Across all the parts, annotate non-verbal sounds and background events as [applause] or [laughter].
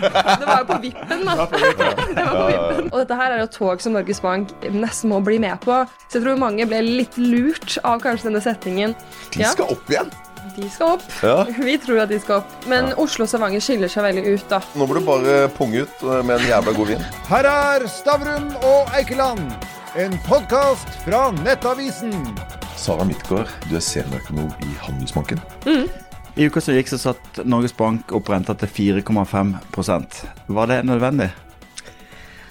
Det var jo på vippen, da. Det var på vippen. [laughs] Og dette her er jo tog som Norges Bank nesten må bli med på. Så jeg tror mange ble litt lurt av kanskje denne setningen. De Ja, skal opp igjen. de skal opp. Ja. Vi tror at de skal opp. Men Oslo og Stavanger skiller seg veldig ut, da. Nå må du bare punge ut eh, med en jævla god vin. Her er Stavrum og Eikeland, en podkast fra Nettavisen. Sara Midtgaard, du er seniorøkonom i Handelsbanken. I uka som gikk, så satt Norges Bank opp renta til 4,5% Var det nødvendig?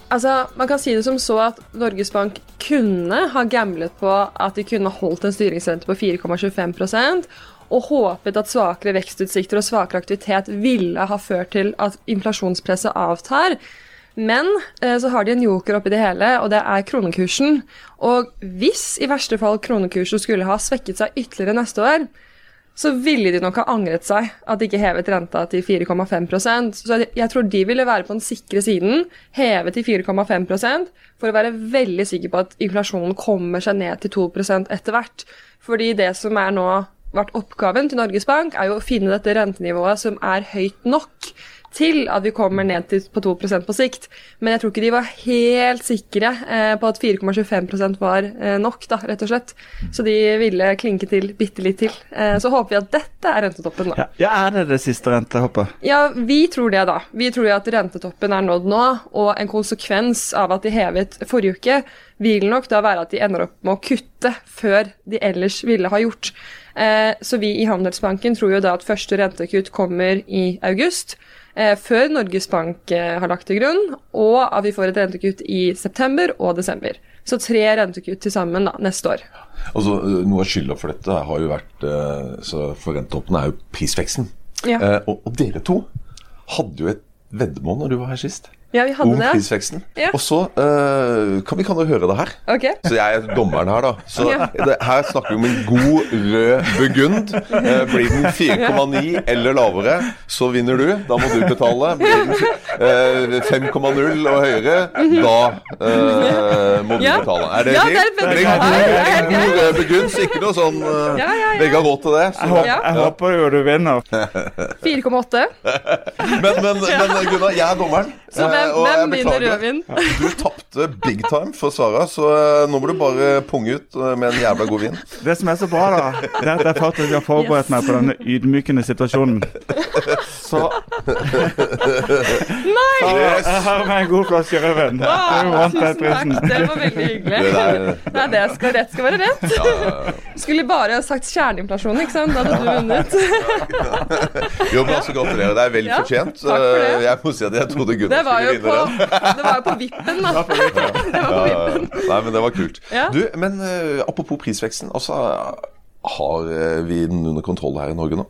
Altså, Man kan si det som så at Norges Bank kunne ha gamblet på at de kunne holdt en styringsrente på 4,25% og håpet at svakere vekstutsikter og svakere aktivitet ville ha ført til at inflasjonspresset avtar. Men eh, så har de en joker oppi det hele, og det er kronekursen. Og hvis i verste fall kronekursen skulle ha svekket seg ytterligere neste år, så ville de nok ha angret seg at de ikke hevet renta til 4,5% Så jeg- tror de ville være på den sikre siden, heve til 4,5% for å være veldig sikker på at inflasjonen kommer seg ned til 2 etter hvert. Fordi det som er nå vært oppgaven til Norges Bank, er jo å finne dette rentenivået som er høyt nok til at vi kommer ned til på 2% på sikt. Men jeg tror ikke de var helt sikre eh, på at 4,25% var eh, nok, da, rett og slett. Så de ville klinke til bitte litt til. Eh, så håper vi at dette er rentetoppen, da. Ja, er det det siste rentehoppet? Ja, vi tror det, da. Vi tror at rentetoppen er nådd nå, og en konsekvens av at de hevet forrige uke, vil nok da være at de ender opp med å kutte før de ellers ville ha gjort. Så vi i Handelsbanken tror jo da at første rentekutt kommer i august, før Norges Bank eh, har lagt til grunn, og at vi får et rentekutt i september og desember. Så tre rentekutt til sammen da, neste år. Altså, eh, Noe av skylda for dette har jo vært eh, så For rentetoppene er jo prisveksten. Ja. Eh, og, og dere to hadde jo et veddemål når du var her sist. Ja, vi hadde om det. prisveksten. Ja. Og så uh, kan vi kan jo høre det her. Okay. Så jeg er dommeren her, da. Så Ja. det, her snakker vi om en god rød burgund. Uh, blir den 4,9 eller lavere, så vinner du. Da må du betale. Blir den uh, 5,0 og høyere, da eh, må du Ja. betale. Er det Ja, fint? det er en god- rød burgund, så ikke noe sånn eh, Ja, ja, ja. Begge har råd til det. Så. Jeg, håper, jeg håper jo du vinner. [laughs] 4,8. Men, men, men Gunnar, jeg er dommeren. Så eh, hvem, og jeg hvem vinner beklager. rødvin? Du tapte big time for Sara, så eh, nå må du bare punge ut eh, med en jævla god vin. Det som er så bra, da, det er at jeg faktisk har forberedt meg på denne ydmykende situasjonen. Så Nei! Så jeg har med en god flaske rødvin. Du Tusen takk, det var veldig hyggelig. Det der- Nei, det skal, rett skal være rett. Skulle bare ha sagt kjerneinflasjon, ikke sant? Da hadde du vunnet. Jo, men altså Gratulerer. Det er vel Ja, fortjent. takk for det. Eh, Jeg må si at jeg trodde Gunnar skulle jo på, det var jo på vippen, da. [laughs] Det var på [laughs] vippen. Nei, men det var kult. Du, men uh, apropos prisveksten. Altså, har eh, vi den under kontroll her i Norge nå?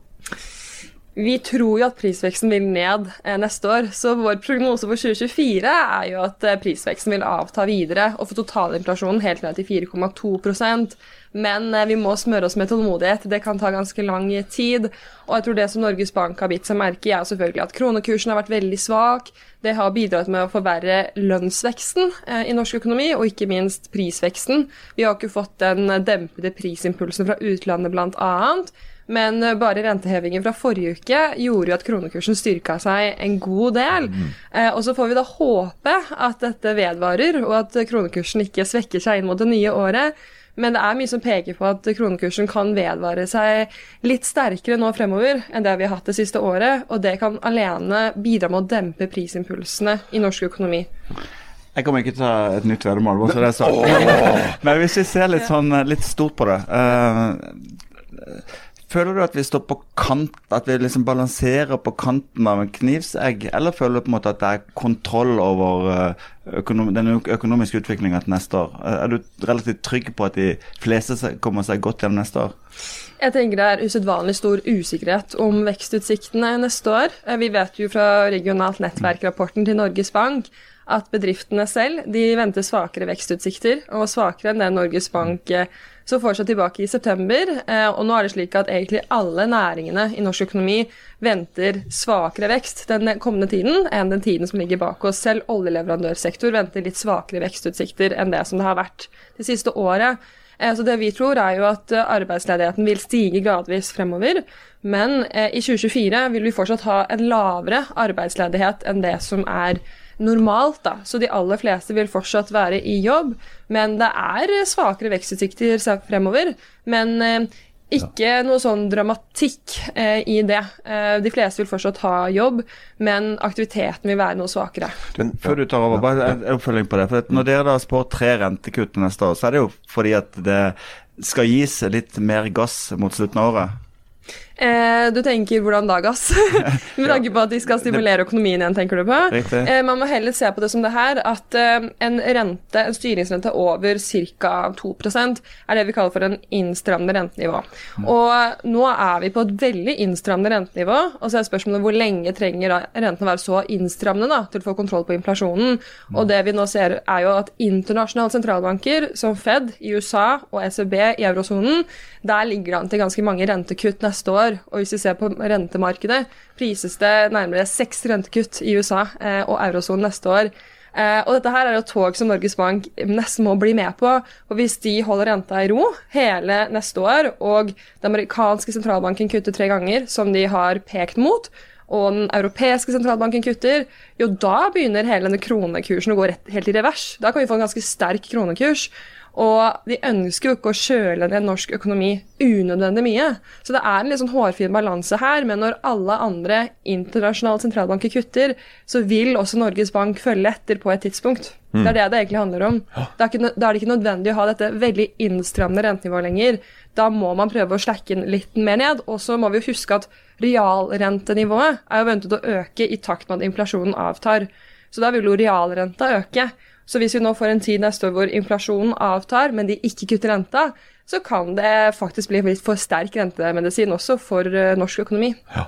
Vi tror jo at prisveksten vil ned eh, neste år, så vår prognose for 2024 er jo at prisveksten vil avta videre og få totalinflasjonen helt ned til 4,2% Men vi må smøre oss med tålmodighet. Det kan ta ganske lang tid. Og jeg tror det som Norges Bank har bitt seg merke i, er selvfølgelig at kronekursen har vært veldig svak. Det har bidratt med å forverre lønnsveksten eh, i norsk økonomi, og ikke minst prisveksten. Vi har ikke fått den dempede prisimpulsen fra utlandet, annet. Men bare rentehevingen fra forrige uke gjorde jo at kronekursen styrka seg en god del. Eh, og så får vi da håpe at dette vedvarer, og at kronekursen ikke svekker seg inn mot det nye året. Men det er mye som peker på at kronekursen kan vedvare seg litt sterkere nå fremover enn det vi har hatt det siste året, og det kan alene bidra med å dempe prisimpulsene i norsk økonomi. Jeg kommer ikke til å ta et nytt veddemål. bare så det er sagt. Men hvis vi ser litt sånn litt stort på det eh, Føler du at vi står på kant, at vi liksom balanserer på kanten av en knivsegg, eller føler du på en måte at det er kontroll over eh, økonom den økonomiske utviklinga til neste år? Eh, Er du relativt trygg på at de fleste kommer seg godt gjennom neste år? Jeg tenker det er usedvanlig stor usikkerhet om vekstutsiktene neste år. Eh, Vi vet jo fra regionalt nettverk-rapporten til Norges Bank at bedriftene selv de venter svakere vekstutsikter, og svakere enn det Norges Bank så får seg tilbake i september. Eh, Og nå er det slik at egentlig alle næringene i norsk økonomi venter svakere vekst den kommende tiden enn den tiden som ligger bak oss. Selv oljeleverandørsektor venter litt svakere vekstutsikter enn det som det har vært det siste året. Eh, Så det vi tror, er jo at eh, arbeidsledigheten vil stige gradvis fremover. Men i 2024 vil vi fortsatt ha en lavere arbeidsledighet enn det som er normalt. da. Så de aller fleste vil fortsatt være i jobb. Men det er svakere vekstutsikter fremover. Men eh, ikke noe sånn dramatikk eh, i det. Eh, de fleste vil fortsatt ha jobb, men aktiviteten vil være noe svakere. Men, Før du tar over, bare en oppfølging på det. For når dere da spår tre rentekutt neste år, så er det jo fordi at det skal gis litt mer gass mot slutten av året. Eh, du tenker hvordan da, gass? [laughs] Med tanke på at de skal stimulere økonomien igjen, tenker du på? Eh, man må heller se på det som det her, at eh, en rente, en styringsrente over ca. 2 er det vi kaller for en innstrammende rentenivå. Og nå er vi på et veldig innstrammende rentenivå, og så er spørsmålet hvor lenge trenger renten å være så innstrammende da, til å få kontroll på inflasjonen. Og det vi nå ser, er jo at internasjonale sentralbanker, som Fed i USA og ECB i eurosonen, der ligger det an til ganske mange rentekutt neste år. Og hvis vi ser på rentemarkedet, prises det nærmere seks rentekutt i USA eh, og eurosonen neste år. Eh, og dette her er jo tog som Norges Bank nesten må bli med på. Og hvis de holder renta i ro hele neste år, og den amerikanske sentralbanken kutter tre ganger, som de har pekt mot, og den europeiske sentralbanken kutter, jo da begynner hele denne kronekursen å gå rett, helt i revers. Da kan vi få en ganske sterk kronekurs. Og de ønsker jo ikke å kjøle ned norsk økonomi unødvendig mye. Så det er en litt sånn hårfin balanse her, men når alle andre internasjonale sentralbanker kutter, så vil også Norges Bank følge etter på et tidspunkt. Det er det det egentlig handler om. Da er, ikke, da er det ikke nødvendig å ha dette veldig innstrammende rentenivået lenger. Da må man prøve å slekke den litt mer ned. Og så må vi jo huske at realrentenivået er jo ventet å øke i takt med at inflasjonen avtar. Så da vil jo realrenta øke. Så hvis vi nå får en tid neste år hvor inflasjonen avtar, men de ikke kutter renta, så kan det faktisk bli litt for sterk rentemedisin også for eh, norsk økonomi. Ja.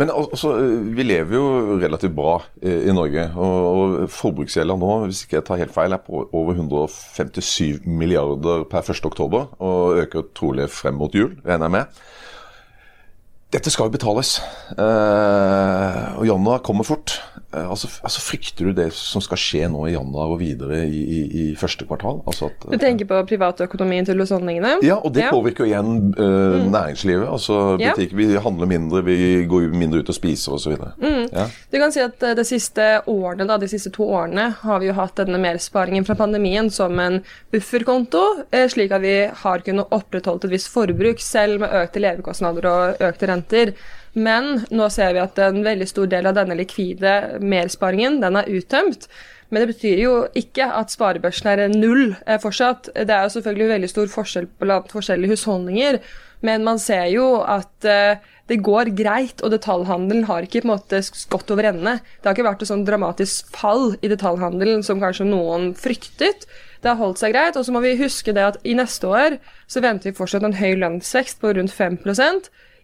Men altså, vi lever jo relativt bra eh, i Norge. Og, forbruksgjelda nå, hvis ikke jeg tar helt feil, er på over 157 milliarder per 1. oktober, og øker trolig frem mot jul, regner jeg med. Dette skal jo betales, eh, og januar kommer fort. Eh, altså, altså Frykter du det som skal skje nå i januar og videre i, i, i første kvartal? Altså at, Du tenker på privatøkonomien til husholdningene? ja, og det Ja. påvirker jo igjen eh, næringslivet. Altså butikker, Vi handler mindre, vi går mindre ut og spiser osv. Mm. Ja. Du kan si at eh, De siste årene, da, de siste to årene har vi jo hatt denne mersparingen fra pandemien som en bufferkonto, eh, slik at vi har kunnet opprettholde et visst forbruk selv med økte levekostnader og økte renter. Men nå ser vi at en veldig stor del av denne likvide mersparingen den er uttømt. Men det betyr jo ikke at sparebørsen er null eh, fortsatt. Det er jo selvfølgelig veldig stor forskjell blant forskjellige husholdninger, men man ser jo at eh, det går greit, og detaljhandelen har ikke på en måte gått over ende. Det har ikke vært et sånn dramatisk fall i detaljhandelen som kanskje noen fryktet. Det har holdt seg greit, og så må vi huske det at i neste år så venter vi fortsatt en høy lønnsvekst på rundt 5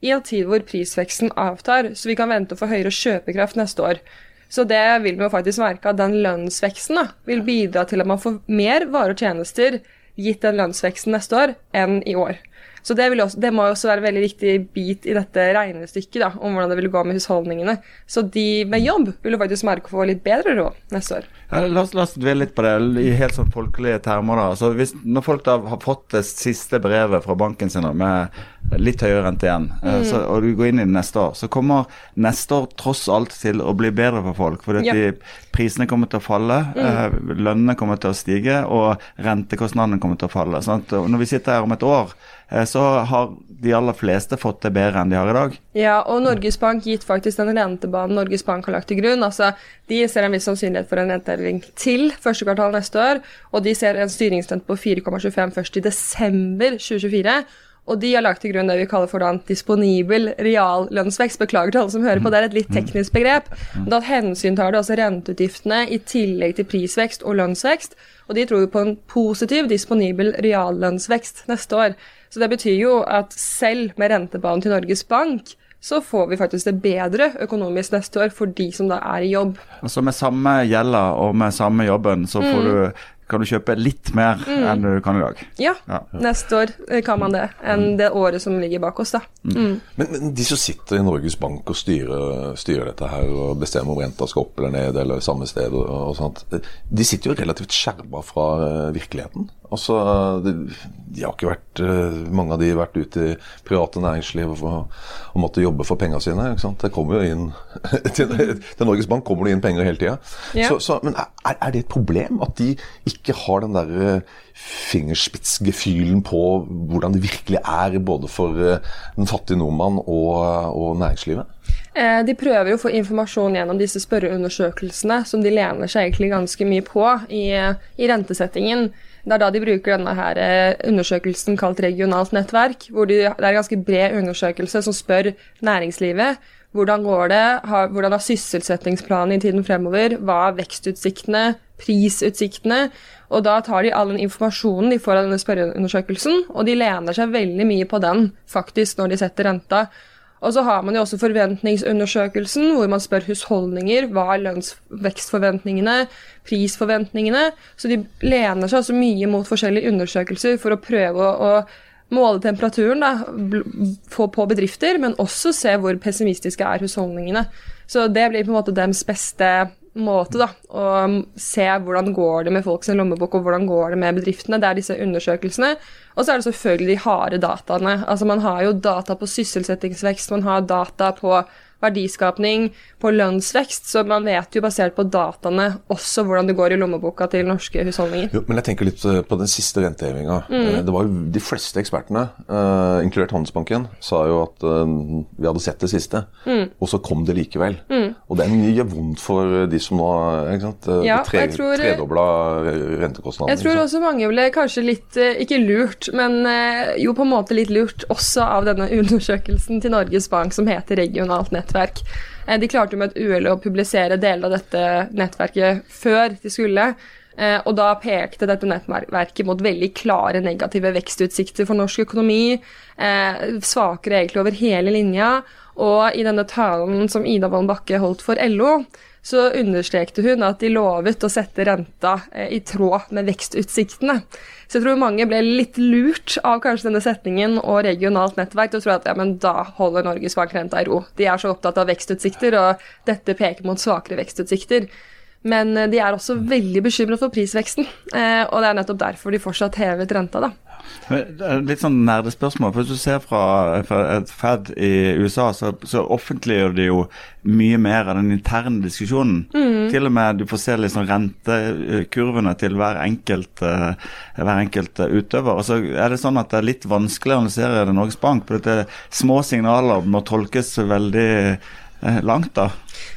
i en tid hvor prisveksten avtar, så vi kan vente å få høyere kjøpekraft neste år. Så det vil vi jo faktisk merke at den lønnsveksten da, vil bidra til at man får mer varer og tjenester gitt den lønnsveksten neste år enn i år. Så det, også, det må også være en veldig viktig bit i dette regnestykket da, om hvordan det vil gå med husholdningene. Så de med jobb vil jo faktisk merke å få litt bedre råd neste år. Ja, la, oss, la oss dvele litt på det i helt sånn folkelige termer. da. Så hvis, når folk da har fått det siste brevet fra banken sin da, med litt høyere rente igjen, mm. så, og du går inn i det neste år, så kommer neste år tross alt til å bli bedre for folk. Fordi at Ja. de, prisene kommer til å falle, mm. lønnene kommer til å stige, og rentekostnadene kommer til å falle. Sånn at, når vi sitter her om et år, eh, så har de aller fleste fått det bedre enn de har i dag. Ja, og Norges Bank gitt faktisk den rentebanen Norges Bank har lagt til grunn. Altså, De ser en viss sannsynlighet for en renteheving til første kvartal neste år, og de ser en styringsrente på 4,25 først i desember 2024. Og de har lagt til grunn det vi kaller for da en disponibel reallønnsvekst. Beklager til alle som hører på, det er et litt teknisk begrep. Men Da hensyntar det altså renteutgiftene i tillegg til prisvekst og lønnsvekst. Og de tror jo på en positiv disponibel reallønnsvekst neste år. Så det betyr jo at selv med rentebanen til Norges Bank, så får vi faktisk det bedre økonomisk neste år for de som da er i jobb. Altså Med samme gjelda og med samme jobben, så får du, kan du kjøpe litt mer enn du kan i dag. Ja, Ja. neste år eh, kan man det, enn det året som ligger bak oss, da. Mm. Men, men de som sitter i Norges Bank og styrer, styrer dette her og bestemmer om renta skal opp eller ned eller samme sted og, og sånt, de sitter jo relativt skjerma fra eh, virkeligheten. Altså, de, de har ikke vært, eh, Mange av de har vært ute i private næringsliv og, og måtte jobbe for pengene sine. ikke sant? Det kommer jo inn, [laughs] til, til Norges Bank kommer det inn penger hele tida. Ja. Men er, er det et problem at de ikke har den der fingerspitzgefühlen på hvordan det virkelig er både for eh, den fattige nordmann og, og næringslivet? Eh, De prøver jo å få informasjon gjennom disse spørreundersøkelsene, som de lener seg egentlig ganske mye på i, i rentesettingen. Det er da de bruker denne her eh, undersøkelsen kalt regionalt nettverk, hvor de, det er en ganske bred undersøkelse som spør næringslivet hvordan går det, har, hvordan er sysselsettingsplanen i tiden fremover, hva er vekstutsiktene, prisutsiktene, og da tar de all den informasjonen de får av denne spørreundersøkelsen, og de lener seg veldig mye på den faktisk når de setter renta. Og så har man jo også forventningsundersøkelsen, hvor man spør husholdninger hva er lønnsvekstforventningene, prisforventningene. Så de lener seg også mye mot forskjellige undersøkelser for å prøve å, å måle temperaturen da, få på bedrifter, men også se hvor pessimistiske er husholdningene. Så det blir på en måte deres beste måte da, å se hvordan går det med folks lommebok, og hvordan går det med bedriftene. Det er disse undersøkelsene. Og så er det selvfølgelig de harde dataene. Altså Man har jo data på sysselsettingsvekst, man har data på verdiskapning, på lønnsvekst, så man vet jo basert på dataene også hvordan det går i lommeboka til norske husholdninger. Jo, men jeg tenker litt eh, på den siste rentehevinga. Mm. Eh, Det var jo De fleste ekspertene, eh, inkludert Handelsbanken, sa jo at vi hadde sett det siste. Mm. Og så kom det likevel. Og det gjør vondt for de som nå ikke sant, Ja, tre, tror- tredobla rentekostnadene. Jeg tror også mange ble kanskje litt, ikke lurt, men jo på en måte litt lurt også av denne [laughs] undersøkelsen til Norges Bank som heter Regionalt nettverk. Eh, De klarte jo med et uhell å publisere deler av dette nettverket før de skulle. eh, Og da pekte dette nettverket mot veldig klare negative vekstutsikter for norsk økonomi. eh, Svakere egentlig over hele linja. Og i denne talen som Ida Wolden Bakke holdt for LO, så understrekte hun at de lovet å sette renta eh, i tråd med vekstutsiktene. Så jeg tror mange ble litt lurt av kanskje denne setningen og regionalt nettverk til å tro at ja, men da holder Norges Bank renta i ro. De er så opptatt av vekstutsikter, og dette peker mot svakere vekstutsikter. Men eh, de er også veldig bekymret for prisveksten, eh, og det er nettopp derfor de fortsatt hevet renta, da. Litt sånn nerdespørsmål. Hvis du ser fra, fra Fed i USA, så, så offentliggjør de jo mye mer av den interne diskusjonen. Til og med du får se liksom rentekurvene til hver enkelt, eh, hver enkelt eh, utøver. Og så er det sånn at det er litt vanskelig å analysere det Norges Bank. for dette Små signaler må tolkes veldig eh, langt. da.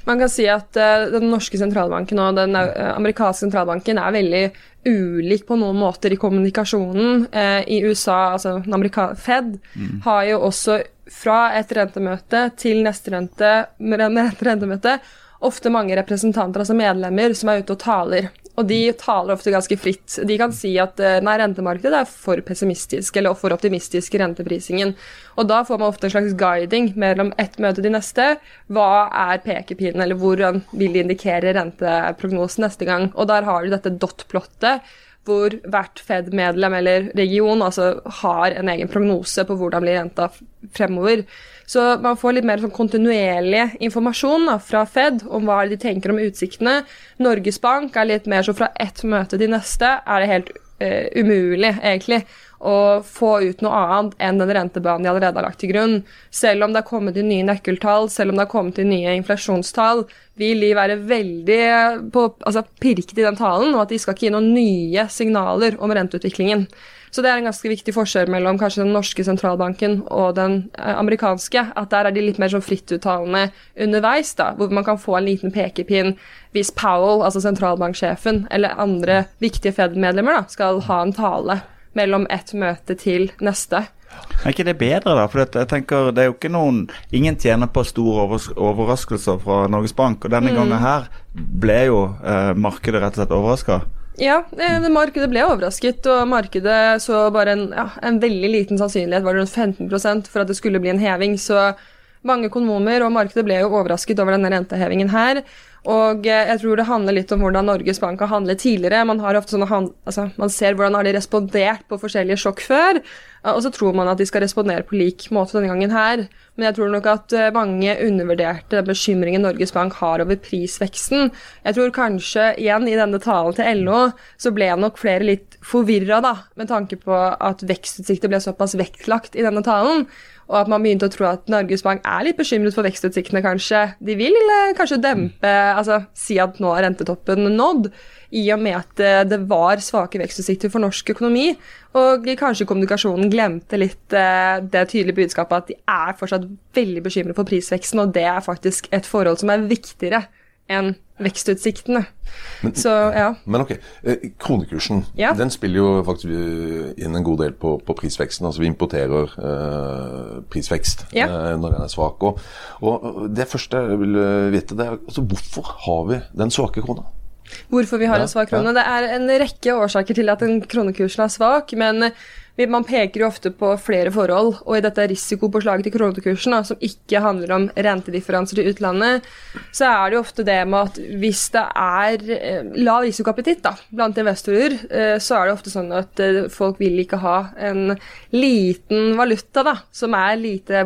Man kan si at uh, den norske sentralbanken og den amerikanske sentralbanken er veldig ulik på noen måter i kommunikasjonen. Eh, I USA, altså den Fed, har jo også fra et rentemøte til neste rente, rentemøte ofte mange representanter, altså medlemmer, som er ute og taler. Og de taler ofte ganske fritt. De kan si at eh, nei, rentemarkedet er for pessimistisk eller for optimistisk i renteprisingen. Og da får man ofte en slags guiding mellom ett møte til neste. Hva er pekepinnen, eller hvor vil de indikere renteprognosen neste gang? Og der har du dette dot-plottet hvor hvert Fed-medlem eller region altså har en egen prognose på hvordan blir renta fremover. Så man får litt mer sånn kontinuerlig informasjon da, fra Fed om hva de tenker om utsiktene. Norges Bank er litt mer så fra ett møte til neste er det helt uh, umulig, egentlig, å få ut noe annet enn den rentebanen de allerede har lagt til grunn. Selv om det har kommet inn nye nøkkeltall, selv om det har kommet inn nye inflasjonstall, vil de være veldig på, altså, pirket i den talen, og at de skal ikke gi noen nye signaler om renteutviklingen. Så det er en ganske viktig forskjell mellom kanskje den norske sentralbanken og den eh, amerikanske. At der er de litt mer sånn frittuttalende underveis, da, hvor man kan få en liten pekepinn hvis Powell, altså sentralbanksjefen, eller andre viktige Fed-medlemmer skal ha en tale mellom ett møte til neste. Er ikke det bedre, da? For jeg tenker det er jo ikke noen Ingen tjener på store overraskelser fra Norges Bank, og denne gangen her ble jo eh, markedet rett og slett overraska. Ja, eh, det markedet ble overrasket, og markedet så bare en, ja, en veldig liten sannsynlighet, var det rundt 15% for at det skulle bli en heving. Så mange økonomer og markedet ble jo overrasket over denne rentehevingen her. Og eh, jeg tror det handler litt om hvordan Norges Bank har handlet tidligere. Man, har ofte sånne altså, man ser hvordan har de respondert på forskjellige sjokk før, eh, og så tror man at de skal respondere på lik måte denne gangen her. Men jeg tror nok at eh, mange undervurderte den bekymringen Norges Bank har over prisveksten. Jeg tror kanskje, igjen i denne talen til LO, så ble nok flere litt forvirra, da, med tanke på at vekstutsikter ble såpass vektlagt i denne talen og at man begynte å tro at Norges Bank er litt bekymret for vekstutsiktene, kanskje. De vil eh, kanskje dempe, altså si at nå er rentetoppen nådd, i og med at eh, det var svake vekstutsikter for norsk økonomi. Og kanskje kommunikasjonen glemte litt eh, det tydelige budskapet at de er fortsatt veldig bekymret for prisveksten, og det er faktisk et forhold som er viktigere enn vekstutsiktene. Men, Så ja. Men ok, eh, kronekursen Ja. den spiller jo faktisk eh, inn en god del på, på prisveksten. Altså vi importerer eh, prisvekst Ja. eh, når den er svak. Og, og det første jeg vil eh, vite, det er altså hvorfor har vi den svake krona? Hvorfor vi har en svak krone. Det er en rekke årsaker til at den kronekursen er svak, men man peker jo ofte på flere forhold, og i dette risikopåslaget til kronekursen, da, som ikke handler om rentedifferanser til utlandet, så er det jo ofte det med at hvis det er eh, lav risikoappetitt da, blant investorer, eh, så er det ofte sånn at eh, folk vil ikke ha en liten valuta da, som er lite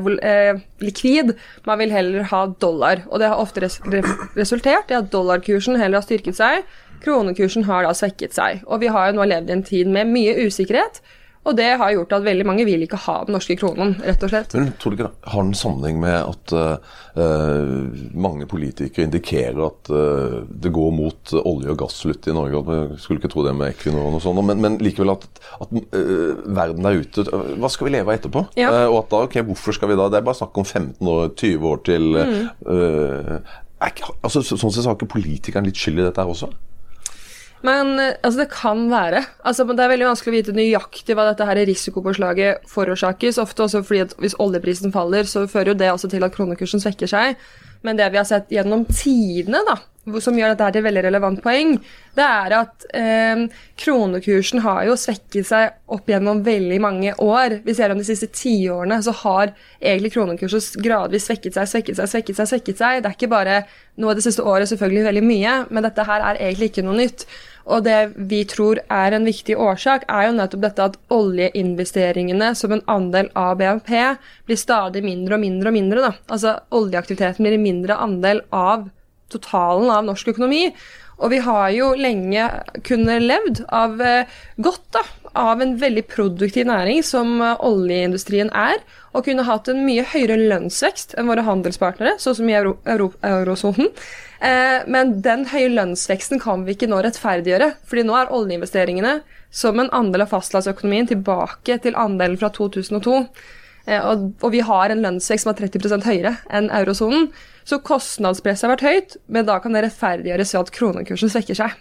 likvid. Man vil heller ha dollar, og det har ofte resultert i at dollarkursen heller har styrket seg. Kronekursen har da svekket seg. Og vi har jo nå levd i en tid med mye usikkerhet. Og det har gjort at veldig mange vil ikke ha den norske kronen, rett og slett. Men tror du ikke det har en sammenheng med at uh, mange politikere indikerer at uh, det går mot olje- og gasslutt i Norge? Jeg skulle ikke tro det med Equinor og noe sånt, men, men likevel at, at uh, verden der ute Hva skal vi leve av etterpå? Ja. Og at da, ok, hvorfor skal vi da Det er bare snakk om 15 år, 20 år til Mm. er ikke, altså, Sånn sett har ikke politikeren litt skyld i dette her også? Men eh, altså, det kan være. Altså, det er veldig vanskelig å vite nøyaktig hva dette her risikopåslaget forårsakes. Ofte også fordi at hvis oljeprisen faller, så fører jo det også til at kronekursen svekker seg. Men det vi har sett gjennom tidene, da, som gjør dette her til et veldig relevant poeng, det er at eh, kronekursen har jo svekket seg opp gjennom veldig mange år. Vi ser om de siste tiårene så har egentlig kronekursen gradvis svekket seg, svekket seg, svekket seg. svekket seg. Det er ikke bare noe det siste året, selvfølgelig veldig mye, men dette her er egentlig ikke noe nytt. Og det vi tror er en viktig årsak, er jo nettopp dette at oljeinvesteringene som en andel av BNP blir stadig mindre og mindre og mindre. Da. Altså oljeaktiviteten blir en mindre andel av totalen av norsk økonomi. Og vi har jo lenge kunnet levd av eh, godt da, av en veldig produktiv næring som eh, oljeindustrien er, og kunne hatt en mye høyere lønnsvekst enn våre handelspartnere, sånn som i euro, euro, eurosonen. Eh, men den høye lønnsveksten kan vi ikke nå rettferdiggjøre, fordi nå er oljeinvesteringene som en andel av fastlandsøkonomien tilbake til andelen fra 2002. Eh, og, og vi har en lønnsvekst som er 30% høyere enn eurosonen. Så kostnadspresset har vært høyt, men da kan det rettferdiggjøres ved at kronekursen svekker seg.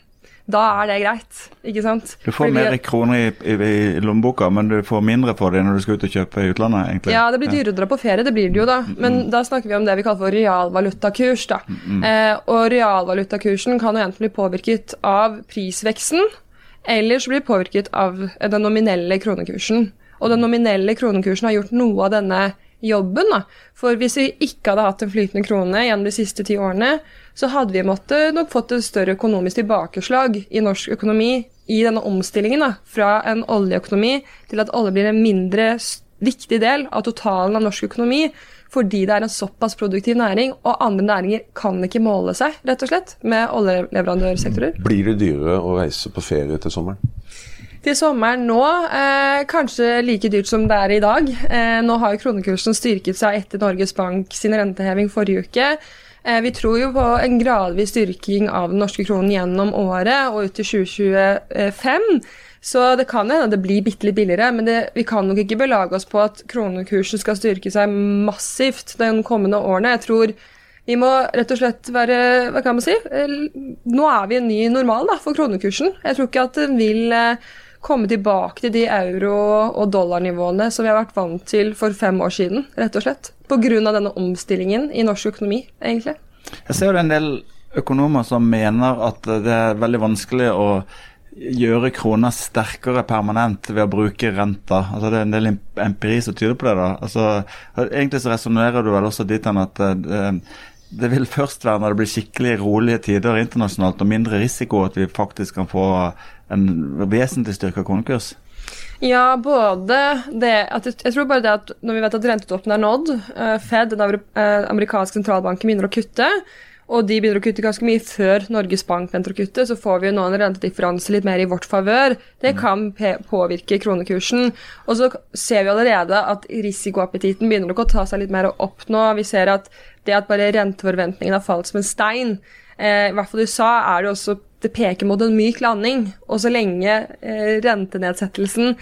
Da er det greit, ikke sant? Du får Fordi mer kroner i, i, i lommeboka, men du får mindre for det når du skal ut og kjøpe i utlandet, egentlig. Ja, det blir dyrere å dra på ferie, det blir det jo da. Men da snakker vi om det vi kaller for realvalutakurs. da. Eh, og realvalutakursen kan jo enten bli påvirket av prisveksten, eller så blir det påvirket av den nominelle kronekursen. Og den nominelle kronekursen har gjort noe av denne jobben. da. For hvis vi ikke hadde hatt en flytende krone gjennom de siste ti årene, så hadde vi måttet nok fått et større økonomisk tilbakeslag i norsk økonomi i denne omstillingen da, fra en oljeøkonomi til at olje blir en mindre viktig del av totalen av norsk økonomi fordi det er en såpass produktiv næring, og andre næringer kan ikke måle seg rett og slett med oljeleverandørsektorer. Blir det dyrere å reise på ferie til sommeren? Til sommeren nå, eh, kanskje like dyrt som det er i dag. Eh, nå har jo kronekursen styrket seg etter Norges Bank sin renteheving forrige uke. Eh, vi tror jo på en gradvis styrking av den norske kronen gjennom året og ut til 2025. Så det kan hende det blir bitte litt billigere, men det, vi kan nok ikke belage oss på at kronekursen skal styrke seg massivt de kommende årene. Jeg tror vi må rett og slett være Hva kan man si? Eh, Nå er vi en ny normal da, for kronekursen. Jeg tror ikke at den vil eh, komme tilbake til de euro- og dollarnivåene som vi har vært vant til for fem år siden, rett og slett. Pga. denne omstillingen i norsk økonomi, egentlig. Jeg ser jo det er en del økonomer som mener at det er veldig vanskelig å gjøre krona sterkere permanent ved å bruke renta. Altså Det er en del empiri som tyder på det. da. Altså Egentlig så resonnerer du vel også dit hen at det, det vil først være når det blir skikkelig rolige tider internasjonalt og mindre risiko at vi faktisk kan få en vesentlig styrka kronekurs? Ja, både det at jeg, tror bare det at når vi vet at rentetoppen er nådd, eh, Fed, den eh, amerikanske sentralbanken, begynner å kutte, og de begynner å kutte ganske mye før Norges Bank venter å kutte, så får vi jo nå en rentedifferanse litt mer i vårt favør. Det kan påvirke kronekursen. Og så ser vi allerede at risikoappetitten begynner nok å ta seg litt mer opp nå. Vi ser at det at bare renteforventningene har falt som en stein, eh, i hvert fall i USA, er det også det peker mot en myk landing. Og så lenge eh, rentenedsettelsen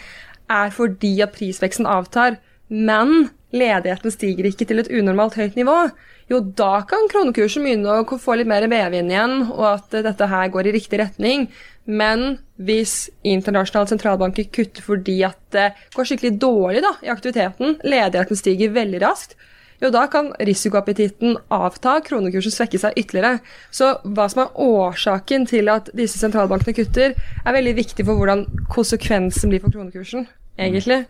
er fordi at prisveksten avtar, men ledigheten stiger ikke til et unormalt høyt nivå, jo da kan kronekursen begynne å få litt mer medvind igjen, og at eh, dette her går i riktig retning. Men hvis internasjonale sentralbanker kutter fordi at det går skikkelig dårlig da, i aktiviteten, ledigheten stiger veldig raskt, jo da kan risikoappetitten avta, kronekursen svekke seg ytterligere. Så hva som er årsaken til at disse sentralbankene kutter, er veldig viktig for hvordan konsekvensen blir for kronekursen, egentlig.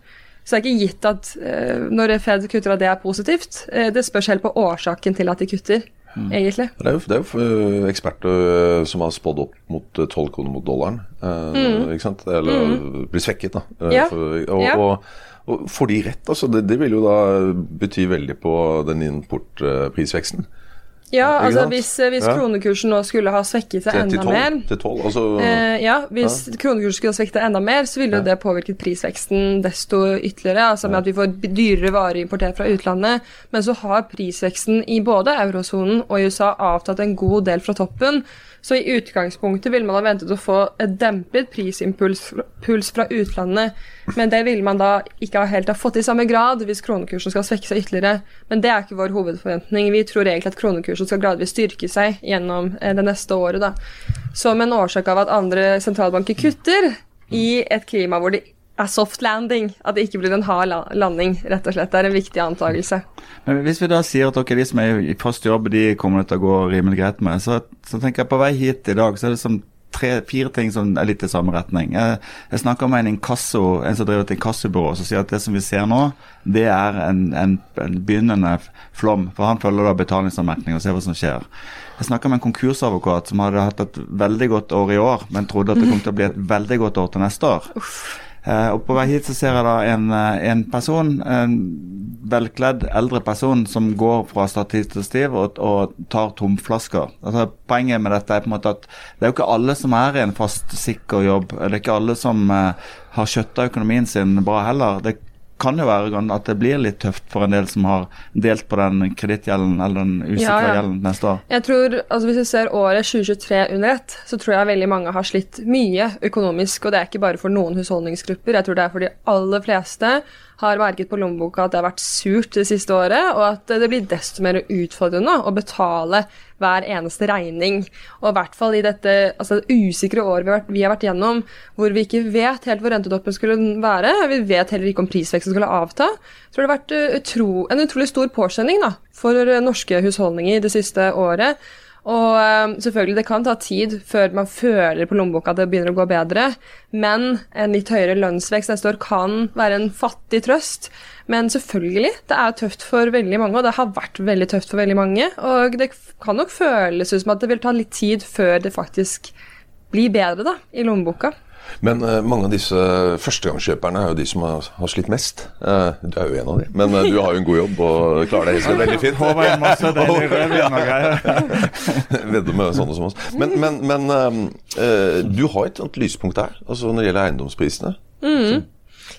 Så det er ikke gitt at eh, når Fed kutter at det er positivt. Eh, det spørs helt på årsaken til at de kutter, egentlig. Det er jo, det er jo eh, eksperter som har spådd opp mot tolv 12 kroner mot dollaren. Mm. Eller blir svekket, da. Mm. Ja. For, og, Ja. og, og får de rett, altså. Det, det vil jo da bety veldig på den importprisveksten. Ja, altså hvis, eh, hvis Ja. kronekursen nå skulle ha svekket seg enda mer til 12 altså Eh, ja, hvis kronekursen skulle ha svekket seg enda mer, så ville ja. det påvirket prisveksten desto ytterligere. Altså med at vi får dyrere varer importert fra utlandet. Men så har prisveksten i både eurosonen og i USA avtatt en god del fra toppen. Så i utgangspunktet ville man ha ventet å få et dempet prisimpuls puls fra utlandet. Men det ville man da ikke helt ha fått i samme grad hvis kronekursen skal svekke seg ytterligere. Men det er ikke vår hovedforventning. Vi tror egentlig at kronekursen skal gradvis styrke seg gjennom eh, det neste året. da som en årsak av at andre sentralbanker kutter i et klima hvor det er soft landing. At det ikke blir en hard landing, rett og slett. Det er en viktig antakelse. Men hvis vi da sier at ok, de som er i fast jobb, de kommer det til å gå rimelig greit med, så, så tenker jeg på vei hit i dag, så er det som tre-fire ting som er litt i samme retning. Jeg, jeg snakker med en inkasso, en som driver et inkassobyrå, som sier at det som vi ser nå, det er en, en, en begynnende flom. For han følger da betalingsanmerkning og ser hva som skjer. Jeg snakka med en konkursadvokat som hadde hatt et veldig godt år i år, men trodde at det kom til å bli et veldig godt år til neste år. Eh, og På vei hit så ser jeg da en, eh, en person, en velkledd eldre person, som går fra stativ til stiv og, og tar tomflasker. Altså, poenget med dette er på en måte at det er jo ikke alle som er i en fast, sikker jobb. Det er ikke alle som eh, har skjøtta økonomien sin bra heller. Det kan jo være at det blir litt tøft for en del som har delt på den kredittgjelden eller den usikre Ja, ja. gjelden neste år. Jeg tror, altså Hvis vi ser året 2023 under ett, så tror jeg veldig mange har slitt mye økonomisk. Og det er ikke bare for noen husholdningsgrupper. Jeg tror det er for de aller fleste har merket på lommeboka at det har vært surt det siste året, og at det blir desto mer utfordrende å betale hver eneste regning. Og i hvert fall i dette altså, usikre året vi har, vært, vi har vært gjennom, hvor vi ikke vet helt hvor rentedoppen skulle være, vi vet heller ikke om prisveksten skulle avta, så har det vært uh, utro, en utrolig stor påkjenning for norske husholdninger det siste året. Og eh, selvfølgelig, det kan ta tid før man føler på lommeboka at det begynner å gå bedre, men en litt høyere lønnsvekst neste år kan være en fattig trøst. Men selvfølgelig, det er tøft for veldig mange, og det har vært veldig tøft for veldig mange. Og det kan nok føles ut som at det vil ta litt tid før det faktisk blir bedre da, i lommeboka. Men uh, mange av disse førstegangskjøperne er jo de som har, har slitt mest. Uh, du er jo en av de, men uh, du har jo en god jobb og klarer deg veldig fint. Jeg masse [laughs] deilig rødvin og greier. [laughs] Vedder med sånne som oss. Men, men, men du har et annet lyspunkt her, altså når det gjelder eiendomsprisene. Mm.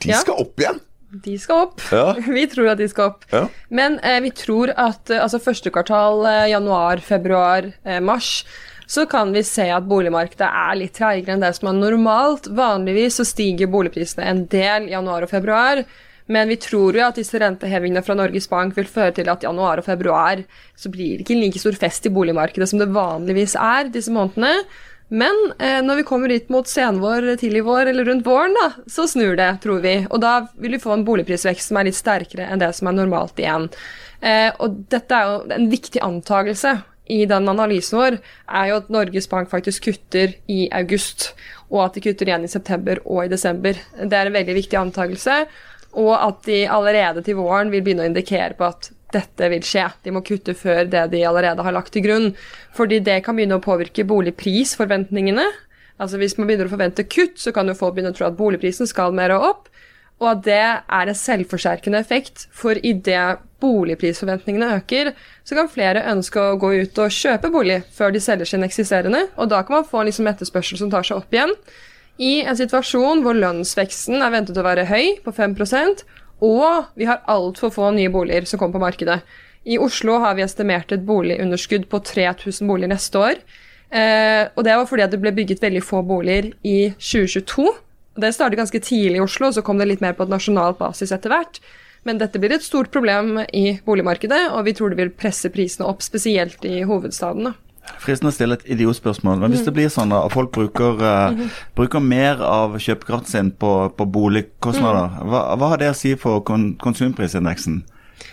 de Ja. skal opp igjen! De skal opp. Ja. [laughs] Vi tror at de skal opp. Ja. Men eh, vi tror at altså første kvartal, eh, januar, februar, eh, mars, så kan vi se at boligmarkedet er litt treigere enn det som er normalt. Vanligvis så stiger boligprisene en del i januar og februar. Men vi tror jo at disse rentehevingene fra Norges Bank vil føre til at januar og februar så blir det ikke en like stor fest i boligmarkedet som det vanligvis er disse månedene. Men eh, når vi kommer dit mot senvår, tidlig vår eller rundt våren, da, så snur det, tror vi. Og da vil vi få en boligprisvekst som er litt sterkere enn det som er normalt igjen. Eh, og dette er jo en viktig antakelse i den analysen vår, er jo at Norges Bank faktisk kutter i august, og at de kutter igjen i september og i desember. Det er en veldig viktig antakelse. Og at de allerede til våren vil begynne å indikere på at dette vil skje. De må kutte før det de allerede har lagt til grunn. Fordi det kan begynne å påvirke boligprisforventningene. Altså Hvis man begynner å forvente kutt, så kan jo folk begynne å tro at boligprisen skal mer opp, og at det er en selvforsterkende effekt. For idet boligprisforventningene øker, så kan flere ønske å gå ut og kjøpe bolig før de selger sin eksisterende, og da kan man få liksom etterspørsel som tar seg opp igjen. I en situasjon hvor lønnsveksten er ventet å være høy, på 5% og vi har altfor få nye boliger som kommer på markedet. I Oslo har vi estimert et boligunderskudd på 3000 boliger neste år. Eh, og det var fordi det ble bygget veldig få boliger i 2022. Det startet ganske tidlig i Oslo, så kom det litt mer på et nasjonalt basis etter hvert. Men dette blir et stort problem i boligmarkedet, og vi tror det vil presse prisene opp, spesielt i hovedstaden. Fristende å stille et idiotspørsmål, men hvis det blir sånn at folk bruker, uh, bruker mer av kjøpekraften sin på, på boligkostnader, hva, hva, har det å si for kon konsumprisindeksen?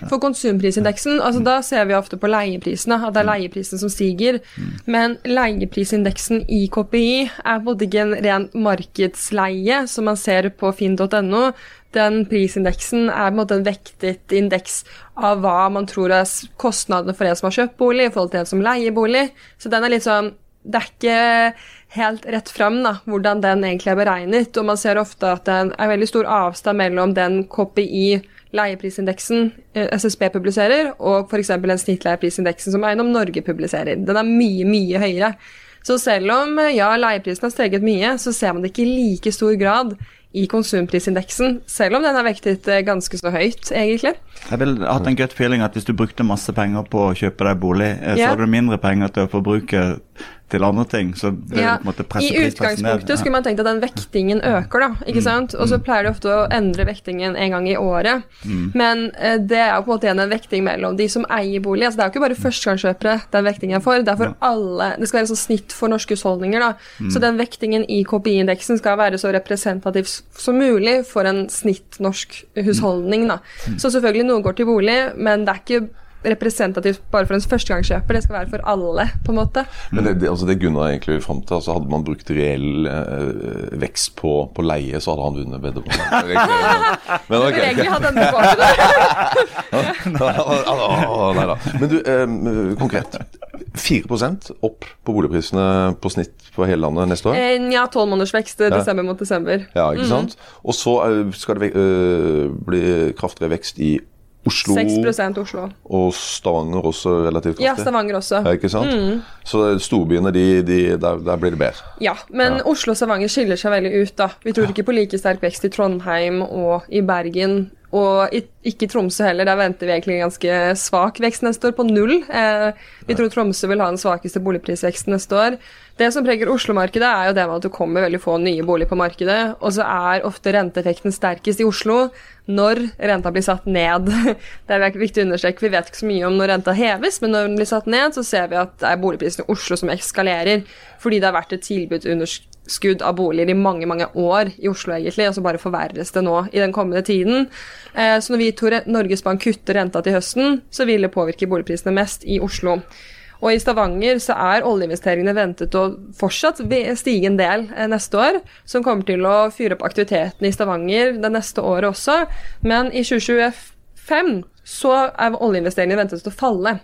For konsumprisindeksen, altså da ser vi ofte på leieprisene, at det er leieprisen som stiger. Men leieprisindeksen i KPI er både ikke en ren markedsleie, som man ser på finn.no. Den prisindeksen er på en måte en vektet indeks av hva man tror er kostnadene for en som har kjøpt bolig, i forhold til en som leier bolig. Så den er litt sånn Det er ikke helt rett fram da, hvordan den egentlig er beregnet. Og man ser ofte at det er veldig stor avstand mellom den KPI leieprisindeksen eh, SSB publiserer, og f.eks. den snittleieprisindeksen som Eiendom Norge publiserer. Den er mye, mye høyere. Så selv om eh, ja, leieprisen har steget mye, så ser man det ikke i like stor grad i konsumprisindeksen, selv om den er vektet eh, ganske så høyt, egentlig. Jeg ville hatt en gut feeling at hvis du brukte masse penger på å kjøpe deg bolig, så ja. hadde du mindre penger til å forbruke til andre ting. Så det ja, på en måte presser I utgangspunktet skulle man tenkt at den vektingen øker, da. ikke mm. sant? Og så mm. pleier de ofte å endre vektingen en gang i året. Mm. Men eh, det er jo på en måte igjen en vekting mellom de som eier bolig. altså Det er jo ikke bare førstegangskjøpere den vektingen er for, det er for alle. Det skal være sånn snitt for norske husholdninger. da. Mm. Så den vektingen i KPI-indeksen skal være så representativ som mulig for en snitt norsk husholdning. da. Mm. Så selvfølgelig noe går til bolig, men det er ikke representativt bare for en førstegangskjøper. Det skal være for alle, på en måte. Men det, det, altså det Gunnar egentlig fram til, altså hadde man brukt reell eh, vekst på, på, leie, så hadde han vunnet veddemålet. Men, [laughs] men okay, egentlig hadde han tilbake da. Men du, eh, konkret. 4% opp på boligprisene på snitt på hele landet neste år? Eh, ja, tolv måneders vekst ja. desember mot desember. Ja, ikke sant. Mm. Og så eh, skal det uh, bli kraftigere vekst i Oslo, 6 Oslo. Og Stavanger også relativt kraftig? Ja, Stavanger også. Ja, ikke sant? Mm. Så storbyene, de, de, der, der, blir det bedre? Ja, men ja. Oslo og Stavanger skiller seg veldig ut. da. Vi tror ikke på like sterk vekst i Trondheim og i Bergen. Og ikke Tromsø heller, der venter vi egentlig en ganske svak vekst neste år, på null. Eh, vi tror Tromsø vil ha den svakeste boligprisveksten neste år. Det som preger Oslo-markedet, er jo det med at det kommer veldig få nye boliger på markedet. Og så er ofte renteeffekten sterkest i Oslo når renta blir satt ned. [laughs] Det er viktig å understreke. Vi vet ikke så mye om når renta heves, men når den blir satt ned, så ser vi at det er boligprisen i Oslo som ekskalerer. Fordi det har vært et tilbudsunderskudd av boliger i mange mange år i Oslo, egentlig, og så bare forverres det nå i den kommende tiden. Eh, så når vi tror Norges Bank kutter renta til høsten, så vil det påvirke boligprisene mest i Oslo. Og i Stavanger så er oljeinvesteringene ventet å fortsatt stige en del eh, neste år, som kommer til å fyre opp aktiviteten i Stavanger det neste året også. Men i 2025 så er oljeinvesteringene ventet til å falle.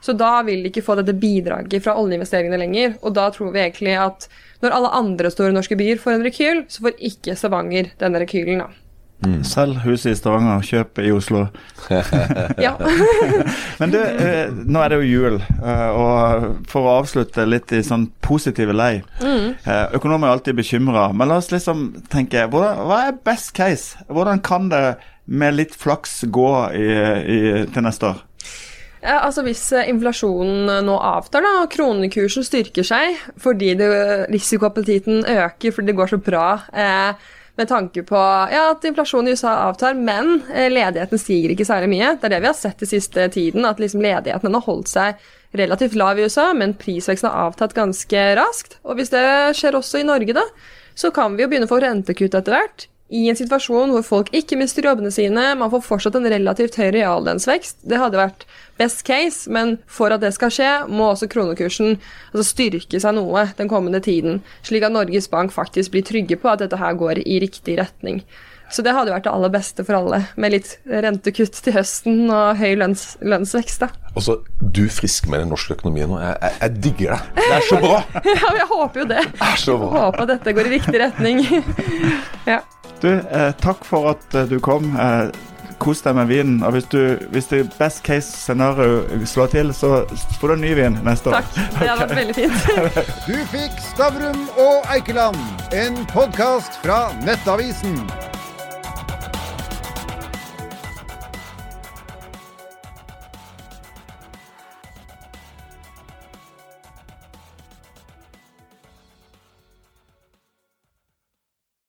Så da vil de ikke få dette bidraget fra oljeinvesteringene lenger. Og da tror vi egentlig at når alle andre store norske byer får en rekyl, så får ikke Stavanger denne rekylen. da. Mm. Selg huset i Stavanger, kjøp i Oslo. [laughs] ja. [laughs] Men du, eh, nå er det jo jul, eh, og for å avslutte litt i sånn positive lei mm. eh, Økonomer er alltid bekymra, men la oss liksom tenke hvordan, Hva er best case? Hvordan kan det med litt flaks gå i, i, til neste år? Ja, altså Hvis eh, inflasjonen nå avtar da, og kronekursen styrker seg fordi det, risikoappetitten øker fordi det går så bra eh, med tanke på ja, at inflasjonen i USA avtar, men eh, ledigheten stiger ikke særlig mye. Det er det vi har sett den siste tiden, at liksom ledigheten har holdt seg relativt lav i USA, men prisveksten har avtatt ganske raskt. Og hvis det skjer også i Norge, da, så kan vi jo begynne å få rentekutt etter hvert i en situasjon hvor folk ikke mister jobbene sine, man får fortsatt en relativt høy reallønnsvekst. Det hadde vært best case, men for at det skal skje, må også kronekursen altså styrke seg noe den kommende tiden, slik at Norges Bank faktisk blir trygge på at dette her går i riktig retning. Så det hadde vært det aller beste for alle, med litt rentekutt til høsten og høy lønns, lønnsvekst. da. Altså, du er frisk med den norske økonomien nå. Jeg, jeg, jeg digger det. Det er så bra! [laughs] Ja, jeg håper jo det. Det er så bra. Håper at dette går i riktig retning. [laughs] ja. Du, eh, takk for at eh, du kom. Eh, kos deg med vinen. Og hvis, du, hvis det best case scenario slår til, så får du en ny vin neste år. Takk. Det hadde vært veldig fint. [laughs] Du fikk Stavrum og Eikeland, en podkast fra Nettavisen.